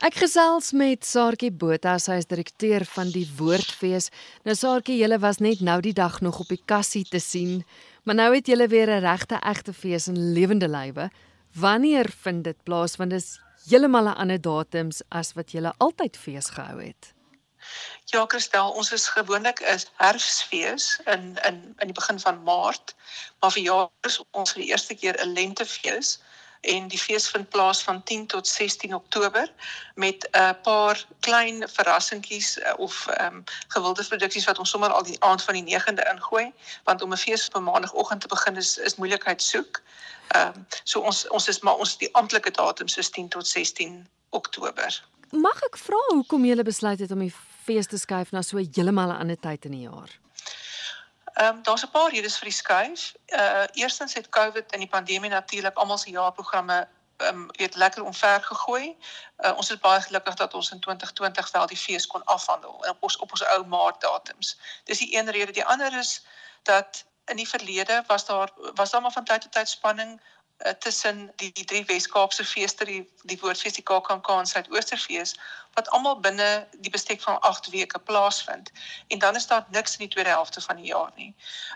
Ek gesels met Saartjie Botha, sy is direkteur van die Woordfees. Nou Saartjie, julle was net nou die dag nog op die kassie te sien, maar nou het julle weer 'n regte egte fees in lewende lywe. Wanneer vind dit plaas? Want dit is heeltemal 'n ander datums as wat julle altyd fees gehou het. Ja, Christel, ons is gewoonlik 'n herfsfees in in in die begin van Maart, maar vir jaar is ons vir die eerste keer 'n lentefees en die fees vind plaas van 10 tot 16 Oktober met 'n paar klein verrassingkies eh, of ehm um, gewilde produksies wat ons sommer al die aand van die 9de ingooi want om 'n fees op 'n maandagooggend te begin is is moeilikheid soek. Ehm um, so ons ons is maar ons die amptelike datum is 10 tot 16 Oktober. Mag ek vra hoekom jy besluit het om die fees te skuif na so heeltemal 'n ander tyd in die jaar? Ehm um, daar's 'n paar redes vir die skuif. Uh eerstens het COVID in die pandemie natuurlik almal se jaarprogramme ehm um, weet lekker omver gegooi. Uh, ons is baie gelukkig dat ons in 2020 wel die fees kon afhandel op ons op ons ou maart datums. Dis die een rede. Die ander is dat in die verlede was daar was daar maar van tyd tot tyd spanning uh, tussen die, die drie Wes-Kaapse feeste, die die Woordfees, die KAKNK en Suidoosterfees wat almal binne die bestek van 8 weke plaasvind. En dan is daar niks in die tweede helfte van die jaar nie.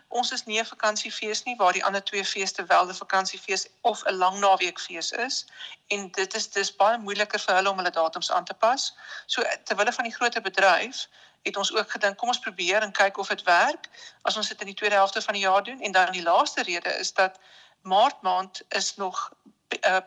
Ons is nie 'n vakansiefees nie waar die ander twee feeste wel 'n vakansiefees of 'n lang naweekfees is en dit is dis baie moeiliker vir hulle om hulle datums aan te pas. So terwyl van die groter bedryf het ons ook gedink kom ons probeer en kyk of dit werk as ons dit in die tweede helfte van die jaar doen en dan die laaste rede is dat Maart maand is nog 'n uh,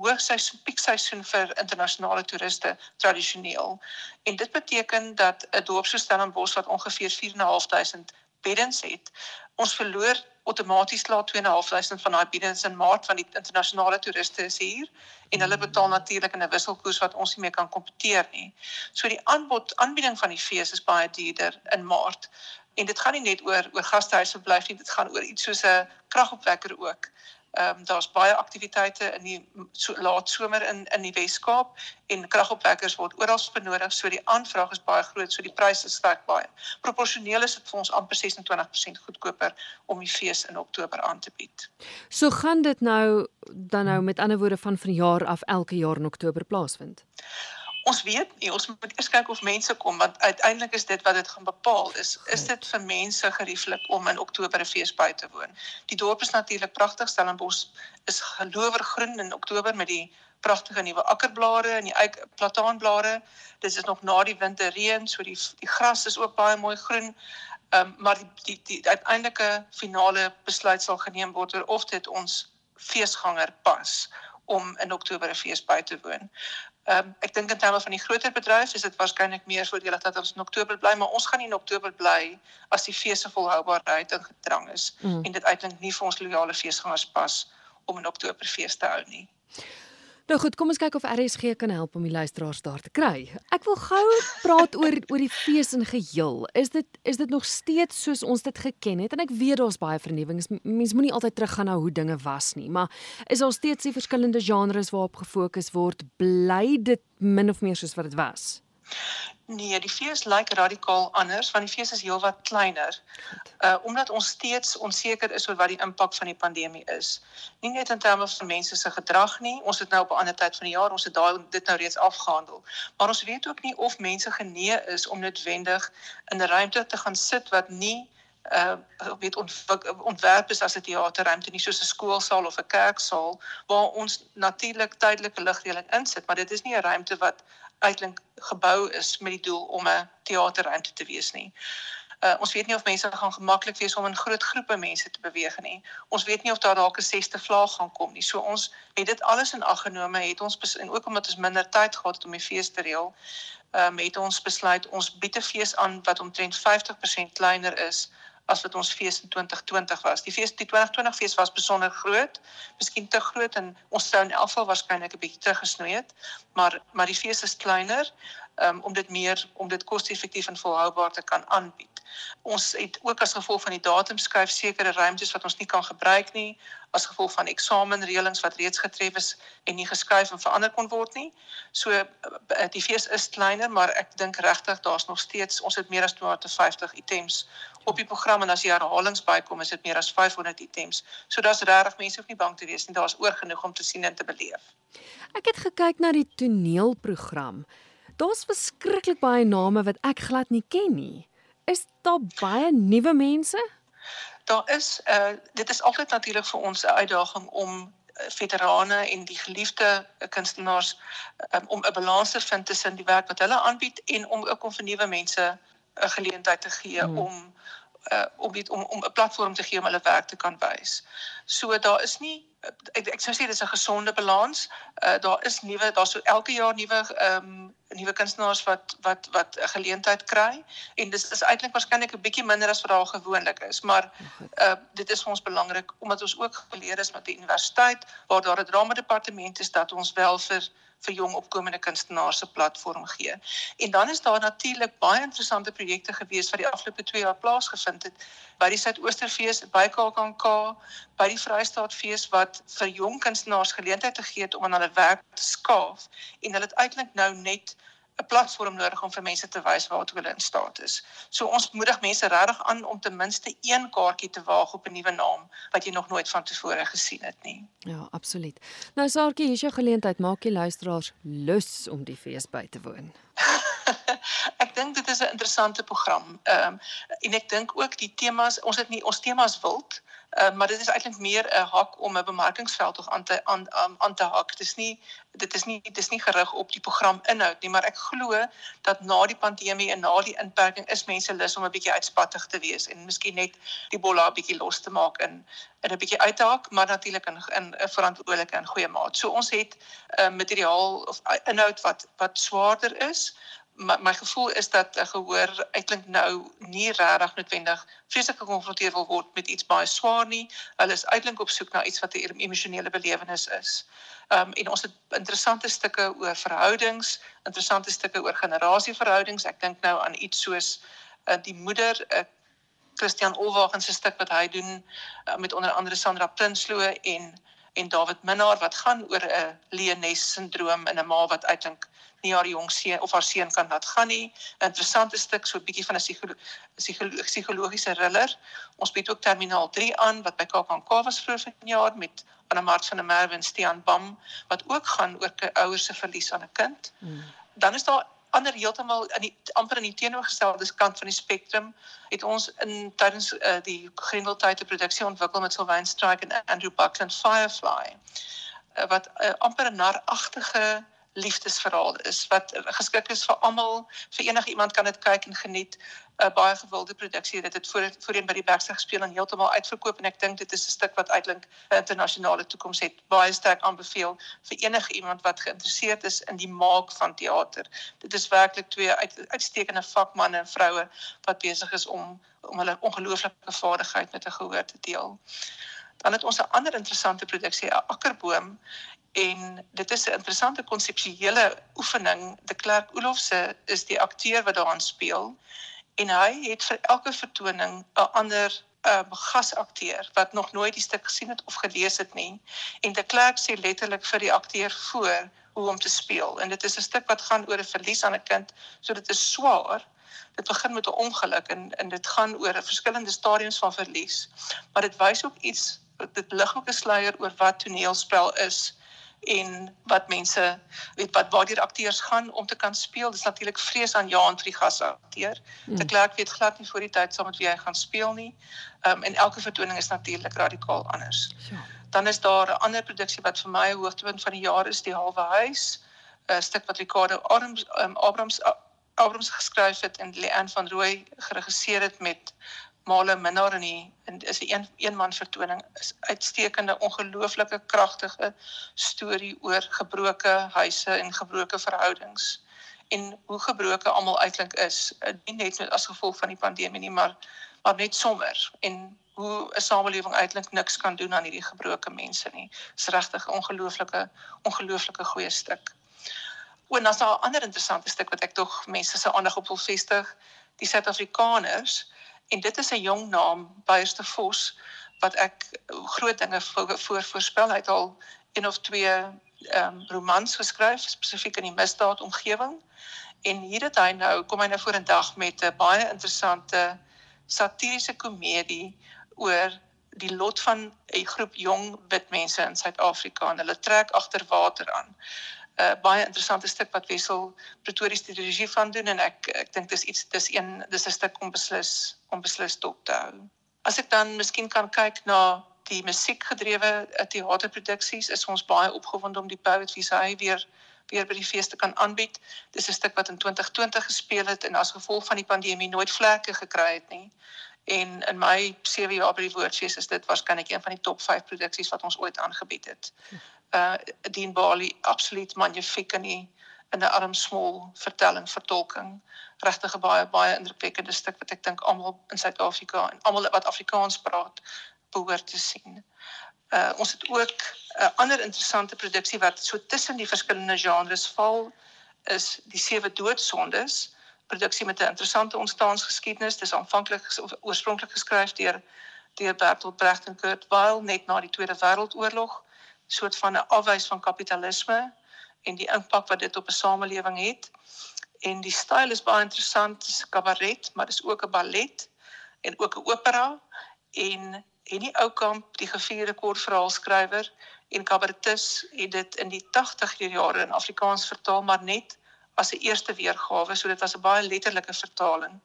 hoogseisoen piekseisoen vir internasionale toeriste tradisioneel. En dit beteken dat 'n dorp so Stellenbosch wat ongeveer 4.500 beddens het, ons verloor outomaties laat 2.500 van daai beddens in Maart van die internasionale toeriste is hier en hulle betaal natuurlik in 'n wisselkoers wat ons nie meer kan kompeteer nie. So die aanbod aanbieding van die fees is baie duurder in Maart. En dit gaan nie net oor oor gastehuise verblyf nie, dit gaan oor iets soos 'n kragopwekker ook. Ehm um, daar's baie aktiwiteite in die so, laat somer in in die Wes-Kaap en kragopwekkers word oral benodig, so die aanvraag is baie groot, so die pryse styg baie. Proporsioneel is dit vir ons amper 26% goedkoper om die fees in Oktober aan te bied. So gaan dit nou dan nou met ander woorde van vanjaar af elke jaar in Oktober plaasvind. Ons weet nie, ons moet eers kyk of mense kom want uiteindelik is dit wat dit gaan bepaal is. Is dit vir mense gerieflik om in Oktober 'n fees by te woon? Die dorp is natuurlik pragtig, Stellenbosch is gelower groen in Oktober met die pragtige nuwe akkerblare en die eik plataanblare. Dit is nog na die winterreën, so die die gras is ook baie mooi groen. Ehm um, maar die die, die uiteindelike finale besluit sal geneem word oor of dit ons feesganger pas om in Oktober 'n fees by te woon. Ehm um, ek dink in terme van die groter bedryf is dit waarskynlik meer voordelig dat ons in Oktober bly, maar ons gaan nie in Oktober bly as die fees se volhoubaarheid in gedrang is mm. en dit uiteindelik nie vir ons loyale feesgangers pas om in Oktober fees te hou nie. Nou goed, kom ons kyk of RSG kan help om die luisteraars daar te kry. Ek wil gou praat oor oor die fees in geheel. Is dit is dit nog steeds soos ons dit geken het? En ek weet daar's baie vernuwings. Mens moenie altyd teruggaan na hoe dinge was nie, maar is daar steeds die verskillende genres waarop gefokus word? Bly dit min of meer soos wat dit was? Nee, die fees lyk radikaal anders want die fees is heelwat kleiner. Uh omdat ons steeds onseker is oor wat die impak van die pandemie is. Nie net in terme van mense se gedrag nie, ons het nou op 'n ander tyd van die jaar, ons het daai dit nou reeds afgehandel. Maar ons weet ook nie of mense genee is om noodwendig in 'n ruimte te gaan sit wat nie uh weet ontwerp is as 'n teaterruimte nie soos 'n skoolsaal of 'n kerksaal waar ons natuurlik tydelike ligreëling insit, maar dit is nie 'n ruimte wat uitlink gebou is met die doel om 'n teaterruimte te wees nie. Uh, ons weet nie of mense gaan gemaklik wees om in groot groepe mense te beweeg nie. Ons weet nie of daar dalk 'n sesde vlaag gaan kom nie. So ons het dit alles in ag genome, het ons en ook omdat ons minder tyd gehad het om die fees te reël, um, het ons besluit ons bied 'n fees aan wat omtrent 50% kleiner is as wat ons fees in 2020 was. Die fees die 2020 fees was besonder groot, miskien te groot en ons sou in elk geval waarskynlik 'n bietjie teruggesnoei het, maar maar die fees is kleiner um, om dit meer om dit koste-effektief en volhoubaar te kan aanbied. Ons het ook as gevolg van die datum skuif sekere ruimtes wat ons nie kan gebruik nie as gevolg van eksamenreëlings wat reeds getref is en nie geskuif en verander kon word nie. So eh, die fees is kleiner, maar ek dink regtig daar's nog steeds ons het meer as 250 items op die program en as jy herhalings bykom is dit meer as 500 items. So daar's regtig mense hoef nie bang te wees nie. Daar's oor genoeg om te sien en te beleef. Ek het gekyk na die toneelprogram. Daar's verskriklik baie name wat ek glad nie ken nie. Is daar baie nuwe mense? Daar is uh dit is altyd natuurlik vir ons 'n uitdaging om veterane en die geliefde kunstenaars um, om 'n balans te vind tussen die werk wat hulle aanbied en om ook om vir nuwe mense 'n geleentheid te gee hmm. om uh, om dit om om 'n platform te gee om hulle werk te kan wys. So daar is nie ek ek sou sê dis 'n gesonde balans. Uh daar is nuwe daar's so elke jaar nuwe ehm um, nuwe kunstenaars wat wat wat 'n geleentheid kry en dis is eintlik waarskynlik 'n bietjie minder as wat daar gewoonlik is, maar uh dit is vir ons belangrik omdat ons ook geleer is met die universiteit waar daar 'n drama departement is dat ons wel vir vir jong opkomende kunstenaars se platform gee. En dan is daar natuurlik baie interessante projekte gewees wat die afgelope 2 jaar plaasgevind het by die Suidoosterfees, by KAKNK, by die Vrystaatfees wat vir jong kunstenaars geleentheid gegee het om aan hulle werk te skaaf en hulle het eintlik nou net 'n platform nodig om vir mense te wys waartoe hulle in staat is. So ons moedig mense regtig aan om ten minste een kaartjie te waag op 'n nuwe naam wat jy nog nooit van tevore gesien het nie. Ja, absoluut. Nou Saartjie, hier is jou geleentheid, maak jy luisteraars lus om die fees by te woon. ek dink dit is 'n interessante program. Ehm um, en ek dink ook die temas, ons het nie ons temas wild Uh, maar dit is eintlik meer 'n hak om 'n bemarkingsveld tog aan te aan aan, aan te hak. Dis nie dit is nie dit is nie gerig op die program inhoud nie, maar ek glo dat na die pandemie en na die inperking is mense lus om 'n bietjie uitspattig te wees en miskien net die bolla 'n bietjie los te maak in in 'n bietjie uit te hak, maar natuurlik in in 'n verantwoordelike en goeie maat. So ons het 'n uh, materiaal of uh, inhoud wat wat swaarder is, my, my gevoel is dat 'n gehoor uitklink nou nie regtig noodwendig vreeslik gekonfronteer wil word met iets baie swaar nie. Hulle is uitklink op soek na iets wat 'n emosionele belewenis is. Ehm um, en ons het interessante stukke oor verhoudings, interessante stukke oor generasieverhoudings. Ek dink nou aan iets soos uh, die moeder uh, Christian Olwagen se stuk wat hy doen uh, met onder andere Sandra Prinsloo en en David Minnar wat gaan oor 'n Leones sindroom in 'n ma wat uitklink nie haar jong seun of haar seun kan laat gaan nie. 'n Interessante stuk so 'n bietjie van 'n psigolo psigologiese thriller. Ons bied ook Terminaal 3 aan wat by KAKNK was vroeër vanjaar met Anna Mart van der Merwe en Stean Bam wat ook gaan oor 'n ouer se verlies aan 'n kind. Hmm. Dan is daar ander heeltemal in die amper in die teenoorgestelde kant van die spektrum het ons in tydens uh, die Grendeltyd 'n produksie ontwikkel met Sylvain Strike en Andrew Buckland Firefly uh, wat uh, amper 'n naragtige liefdesverhaal is wat geskik is vir almal vir enige iemand kan dit kyk en geniet 'n uh, baie gewilde produksie. Dit het voor voorheen by die Bergse gespeel en heeltemal uitverkoop en ek dink dit is 'n stuk wat uitlink 'n internasionale toekoms het. Baie sterk aanbeveel vir enige iemand wat geïnteresseerd is in die maak van teater dit is werklik twee uit, uitstekende vakmanne en vroue wat besig is om om hulle ongelooflike vaardigheid met 'n gehoor te deel. Dan het ons 'n ander interessante produksie 'n akkerboom en dit is 'n interessante konseptuele oefening. De Klerk Olofse is die akteur wat daaraan speel en hy het vir elke vertoning 'n ander 'n uh, gasakteur wat nog nooit die stuk gesien het of gelees het nie. En De Klerk sê letterlik vir die akteur voor hoe om te speel. En dit is 'n stuk wat gaan oor 'n verlies aan 'n kind. So dit is swaar. Dit begin met 'n ongeluk en en dit gaan oor verskillende stadiums van verlies. Maar dit wys ook iets dit lig ook 'n sluier oor wat toneelspel is en wat mense weet wat waar die akteurs gaan om te kan speel. Dis natuurlik vrees aan Johan vir die gasakteur. Hmm. De Klerk weet glad nie voor die tyd saam met wie hy gaan speel nie. Ehm um, en elke vertoning is natuurlik radikaal anders. Ja. Dan is daar 'n ander produksie wat vir my 'n hoogtepunt van die jaar is, Die Halwe Huis, 'n stuk wat Ricardo Abrams um, Abrams Abrams geskryf het en Leanne van Rooi geregisseer het met male minnaar in die en is 'n een, een man vertoning is uitstekende ongelooflike kragtige storie oor gebroke huise en gebroke verhoudings en hoe gebroke almal uitklink is. Eh, nie net as gevolg van die pandemie nie maar maar net sommer en hoe 'n samelewing uitklink niks kan doen aan hierdie gebroke mense nie. Is regtig ongelooflike ongelooflike goeie stuk. En dan is daar 'n ander interessante stuk wat ek tog mense se aandag op wil vestig. Die Suid-Afrikaners en dit is 'n jong naam Buierste Vos wat ek groot dinge voor, voor voorspel. Hy het al een of twee ehm um, romans geskryf spesifiek in die misdaad omgewing. En hier het hy nou kom hy nou voor 'n dag met 'n baie interessante satiriese komedie oor die lot van 'n groep jong wit mense in Suid-Afrika. En hulle trek agter water aan. 'n uh, Baie interessante stuk wat Wessel Pretoria die regie van doen en ek ek dink dis iets dis een dis 'n stuk om beslis om beslis dop te hou. As ek dan miskien kan kyk na die musiekgedrewe uh, teaterproduksies, is ons baie opgewonde om die Poetry Say weer weer by die feeste kan aanbied. Dis 'n stuk wat in 2020 gespeel het en as gevolg van die pandemie nooit vlekke gekry het nie. En in my 7 jaar by die Woordfees is dit waarskynlik een van die top 5 produksies wat ons ooit aangebied het. Uh Dean Bali absoluut magnifiek in die in 'n armsmol vertelling vertolking. Regtig 'n baie baie indrukwekkende stuk wat ek dink almal in Suid-Afrika en almal wat Afrikaans praat behoort te sien. Uh ons het ook 'n uh, ander interessante produksie wat so tussen die verskillende genres val is die sewe doodsondes produksie met 'n interessante ontstaansgeskiedenis. Dis aanvanklik oorspronklik geskryf deur deur Bertolt Brecht en Kurt Weill net na die Tweede Wêreldoorlog, soort van 'n afwys van kapitalisme en die impak wat dit op 'n samelewing het. En die styl is baie interessant, dis kabaret, maar dis ook 'n ballet en ook 'n opera en Henny Oukamp, die gevierde kortverhaalskrywer en kabaretis, het dit in die 80er jare in Afrikaans vertaal, maar net as 'n eerste weergawe, so dit was 'n baie letterlike vertaling.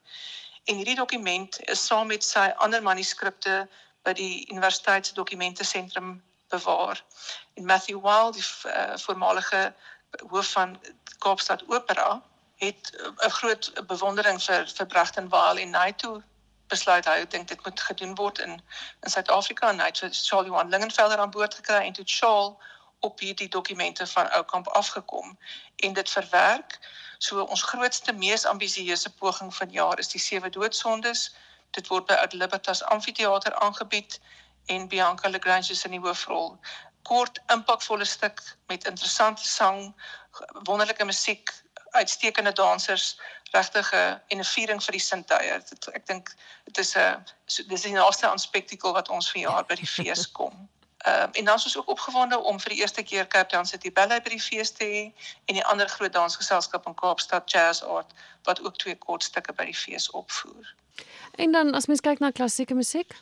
En hierdie dokument is saam met sy ander manuskripte by die Universiteit se Dokumente Sentrum bewaar. En Matthew Wild, die uh, voormalige hoof van Kaapstad Opera, het eh, 'n uh, groot bewondering vir vir Brecht en hy toe besluit hy dink dit moet gedoen word in in Suid-Afrika en hy het vir Charles Johan Lingenfelder aan boord gekry en toe Charles op hierdie dokumente van Oukamp afgekom en dit verwerk. So ons grootste mees ambisieuse poging van jaar is die sewe doodsondes. Dit word by Ad Libertas Amfitheater aangebied en Bianca Lagrange is in die hoofrol. Kort, impakvolle stuk met interessante sang, wonderlike musiek, uitstekende dansers, regtige en 'n viering vir die sintuie. Ek dink dit is 'n dis die naaste aan spektakel wat ons vanjaar by die fees kom. Ehm um, en dan is ons ook opgewonde om vir die eerste keer Cape Town City Ballet by die fees te hê en die ander groot dansgeselskap in Kaapstad Jazz Art wat ook twee kortstukke by die fees opvoer. En dan as mens kyk na klassieke musiek,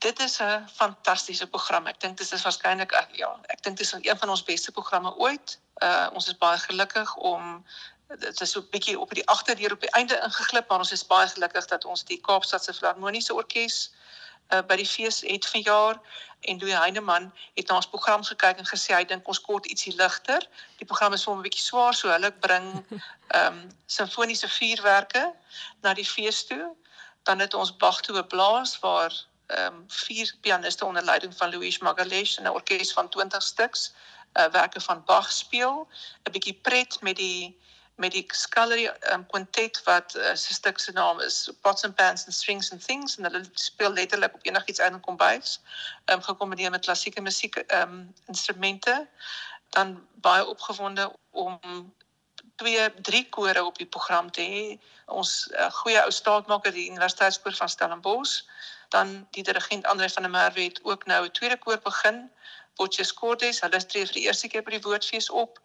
dit is 'n fantastiese program. Ek dink dit is waarskynlik ja, ek dink dit is een van ons beste programme ooit. Uh ons is baie gelukkig om dit is so 'n bietjie op die agterdeur op die einde ingeglip, maar ons is baie gelukkig dat ons die Kaapstadse Filharmoniese Orkees uh, by die fees het verjaar en Louis Heineman het na ons program gekyk en gesê hy dink ons kort ietsie ligter. Die program is vir hom 'n bietjie swaar, so hulle bring ehm um, simfoniese vuurwerke na die fees toe. Dan het ons Bach toe 'n blaas waar ehm um, vier pianiste onder leiding van Louis Magalhaes en 'n orkes van 20 stuks uh, werke van Bach speel. 'n Bietjie pret met die met die Scullery um, quintet wat uh, se stuk se naam is Pots and Pans and Strings and Things en hulle speel letterlik op enigiets uit en kombuis. Ehm um, gekombineer met klassieke musiek ehm um, instrumente. Dan baie opgewonde om twee drie kore op die program te hê. Ons uh, goeie ou staatmaker die Universiteitskoor van Stellenbosch, dan die dirigent Andre van der Merwe het ook nou 'n tweede koor begin Potjes Cordes, hulle tree vir die eerste keer by die woordfees op.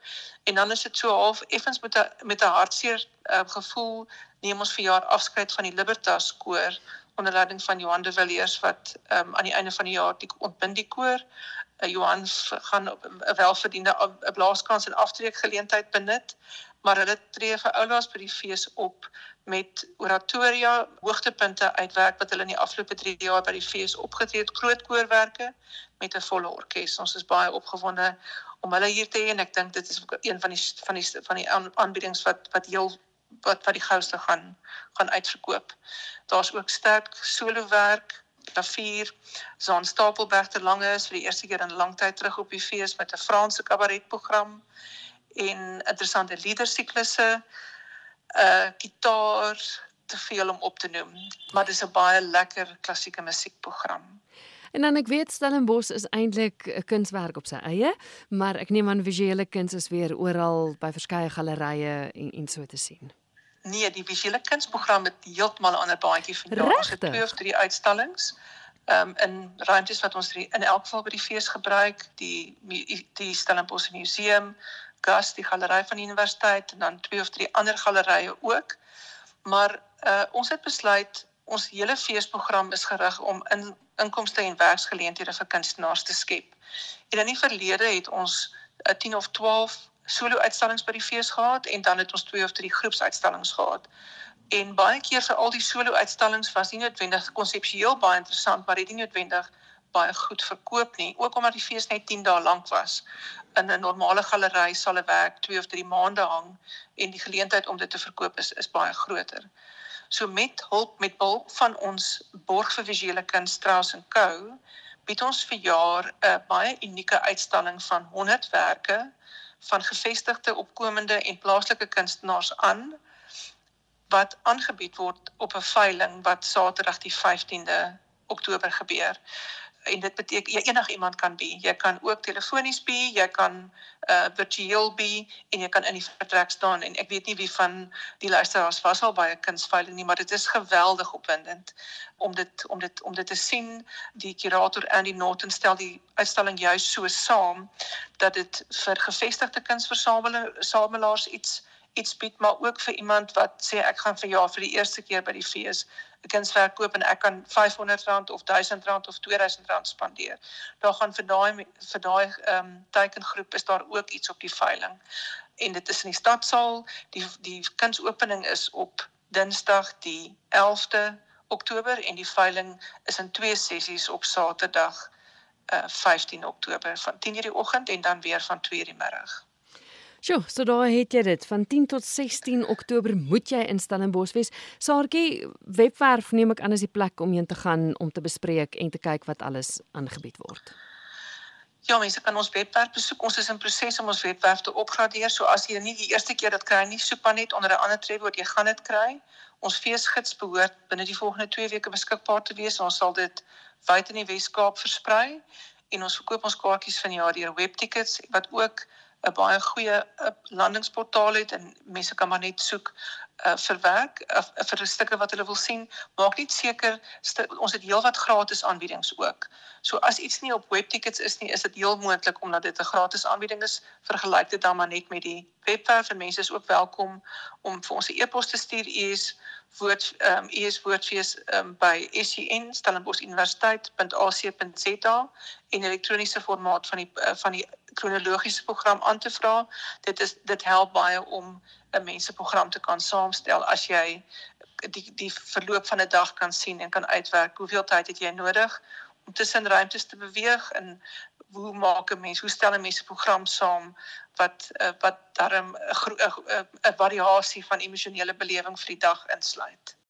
En dan is dit so half effens met 'n met 'n hartseer uh, gevoel neem ons verjaar afskeid van die Libertas koor onder leiding van Johan de Villiers wat um, aan die einde van die jaar die ontbind die koor. Uh, Johan gaan 'n welverdiende 'n blaaskans en aftreek geleentheid benut, maar hulle tree vir oulaas by die fees op met oratoria hoogtepunte uitwerk wat hulle in die afgelope 3 jaar by die fees opgetree het, groot koorwerke met 'n volle orkes. Ons is baie opgewonde om hulle hier te hê en ek dink dit is een van die van die van die aanbiedings wat wat heel wat wat die gouste gaan gaan uitverkoop. Daar's ook sterk solowerk, klavier, Zaan Stapelberg te lange is vir die eerste keer in lang tyd terug op die fees met 'n Franse kabaretprogram en interessante liedersiklusse, uh, gitaar, te veel om op te noem, maar dis 'n baie lekker klassieke musiekprogram. En dan ek weet Stellenbosch is eintlik 'n kunswerk op sy eie, maar ek neem aan visuele kuns is weer oral by verskeie gallerye en en so te sien. Nee, die visuele kunsprogram het heeltemal 'n ander baantjie vandag. Ons het twee of drie uitstallings ehm um, in ruimtes wat ons in elk geval by die fees gebruik, die die Stellenbosch Museum, Gas, die galery van die universiteit en dan twee of drie ander gallerye ook. Maar uh ons het besluit ons hele feesprogram is gerig om in inkomste en werksgeleenthede vir kunstenaars te skep. En in die verlede het ons 'n uh, 10 of 12 solo uitstallings by die fees gehad en dan het ons twee of drie groepsuitstallings gehad. En baie keer vir al die solo uitstallings was nie noodwendig konseptueel baie interessant, maar dit nie noodwendig baie goed verkoop nie, ook omdat die fees net 10 dae lank was. In 'n normale galery sal 'n werk 2 of 3 maande hang en die geleentheid om dit te verkoop is is baie groter. So met hulp met hulp van ons borg vir visuele kuns Strauss & Co bied ons vir jaar 'n baie unieke uitstalling van 100 werke van gevestigde opkomende en plaaslike kunstenaars aan wat aangebied word op 'n veiling wat Saterdag die 15de Oktober gebeur en dit beteken jy enige iemand kan be. Jy kan ook telefonies be, jy kan uh virtueel be en jy kan in die vertrek staan en ek weet nie wie van die luisteraars was al baie kunsveiling nie, maar dit is geweldig opwindend om dit om dit om dit te sien. Die kurator Andy Norton stel die uitstalling juis so saam dat dit vir gevestigde kunsversamelaars iets iets bied maar ook vir iemand wat sê ek gaan vir jaar vir die eerste keer by die fees 'n kunswerk koop en ek kan R500 of R1000 of R2000 spandeer. Daar gaan vir daai vir daai ehm um, teikengroep is daar ook iets op die veiling. En dit is in die stadsaal. Die die kunsopening is op Dinsdag die 11de Oktober en die veiling is in twee sessies op Saterdag uh eh, 15 Oktober van 10:00 die oggend en dan weer van 2:00 die middag. Sjoe, so daar het jy dit. Van 10 tot 16 Oktober moet jy in Stellenbosch wees. Saartjie, webwerf neem ek aan as die plek om heen te gaan om te bespreek en te kyk wat alles aangebied word. Ja, mense kan ons webwerf besoek. Ons is in proses om ons webwerf te opgradeer. So as jy nie die eerste keer dit kry nie, soek maar net onder 'n ander trefwoord, jy gaan dit kry. Ons feesgids behoort binne die volgende 2 weke beskikbaar te wees. Ons sal dit wyd in die Wes-Kaap versprei en ons verkoop ons kaartjies van jaar deur webtickets wat ook 'n baie goeie eh, landingsportaal het en mense kan maar net soek uh, vir werk uh, vir stukke wat hulle wil sien. Maak net seker ons het heelwat gratis aanbiedings ook. So as iets nie op webtickets is nie, is dit heel moontlik omdat dit 'n gratis aanbieding is. Vergelyk dit dan maar net met die webwerf en mense is ook welkom om vir ons 'n e-pos te stuur. Is woord ehm um, is woordfees um, by SCN Stellenbosch Universiteit.ac.za in elektroniese formaat van die uh, van die kronologiese program aan te vra. Dit is dit help baie om 'n menseprogram te kan saamstel as jy die die verloop van 'n dag kan sien en kan uitwerk hoeveel tyd het jy nodig om tussen ruimtes te beweeg en hoe maak 'n mens hoe stel 'n mens 'n program saam wat uh, wat darm 'n 'n variasie van emosionele belewing vir die dag insluit.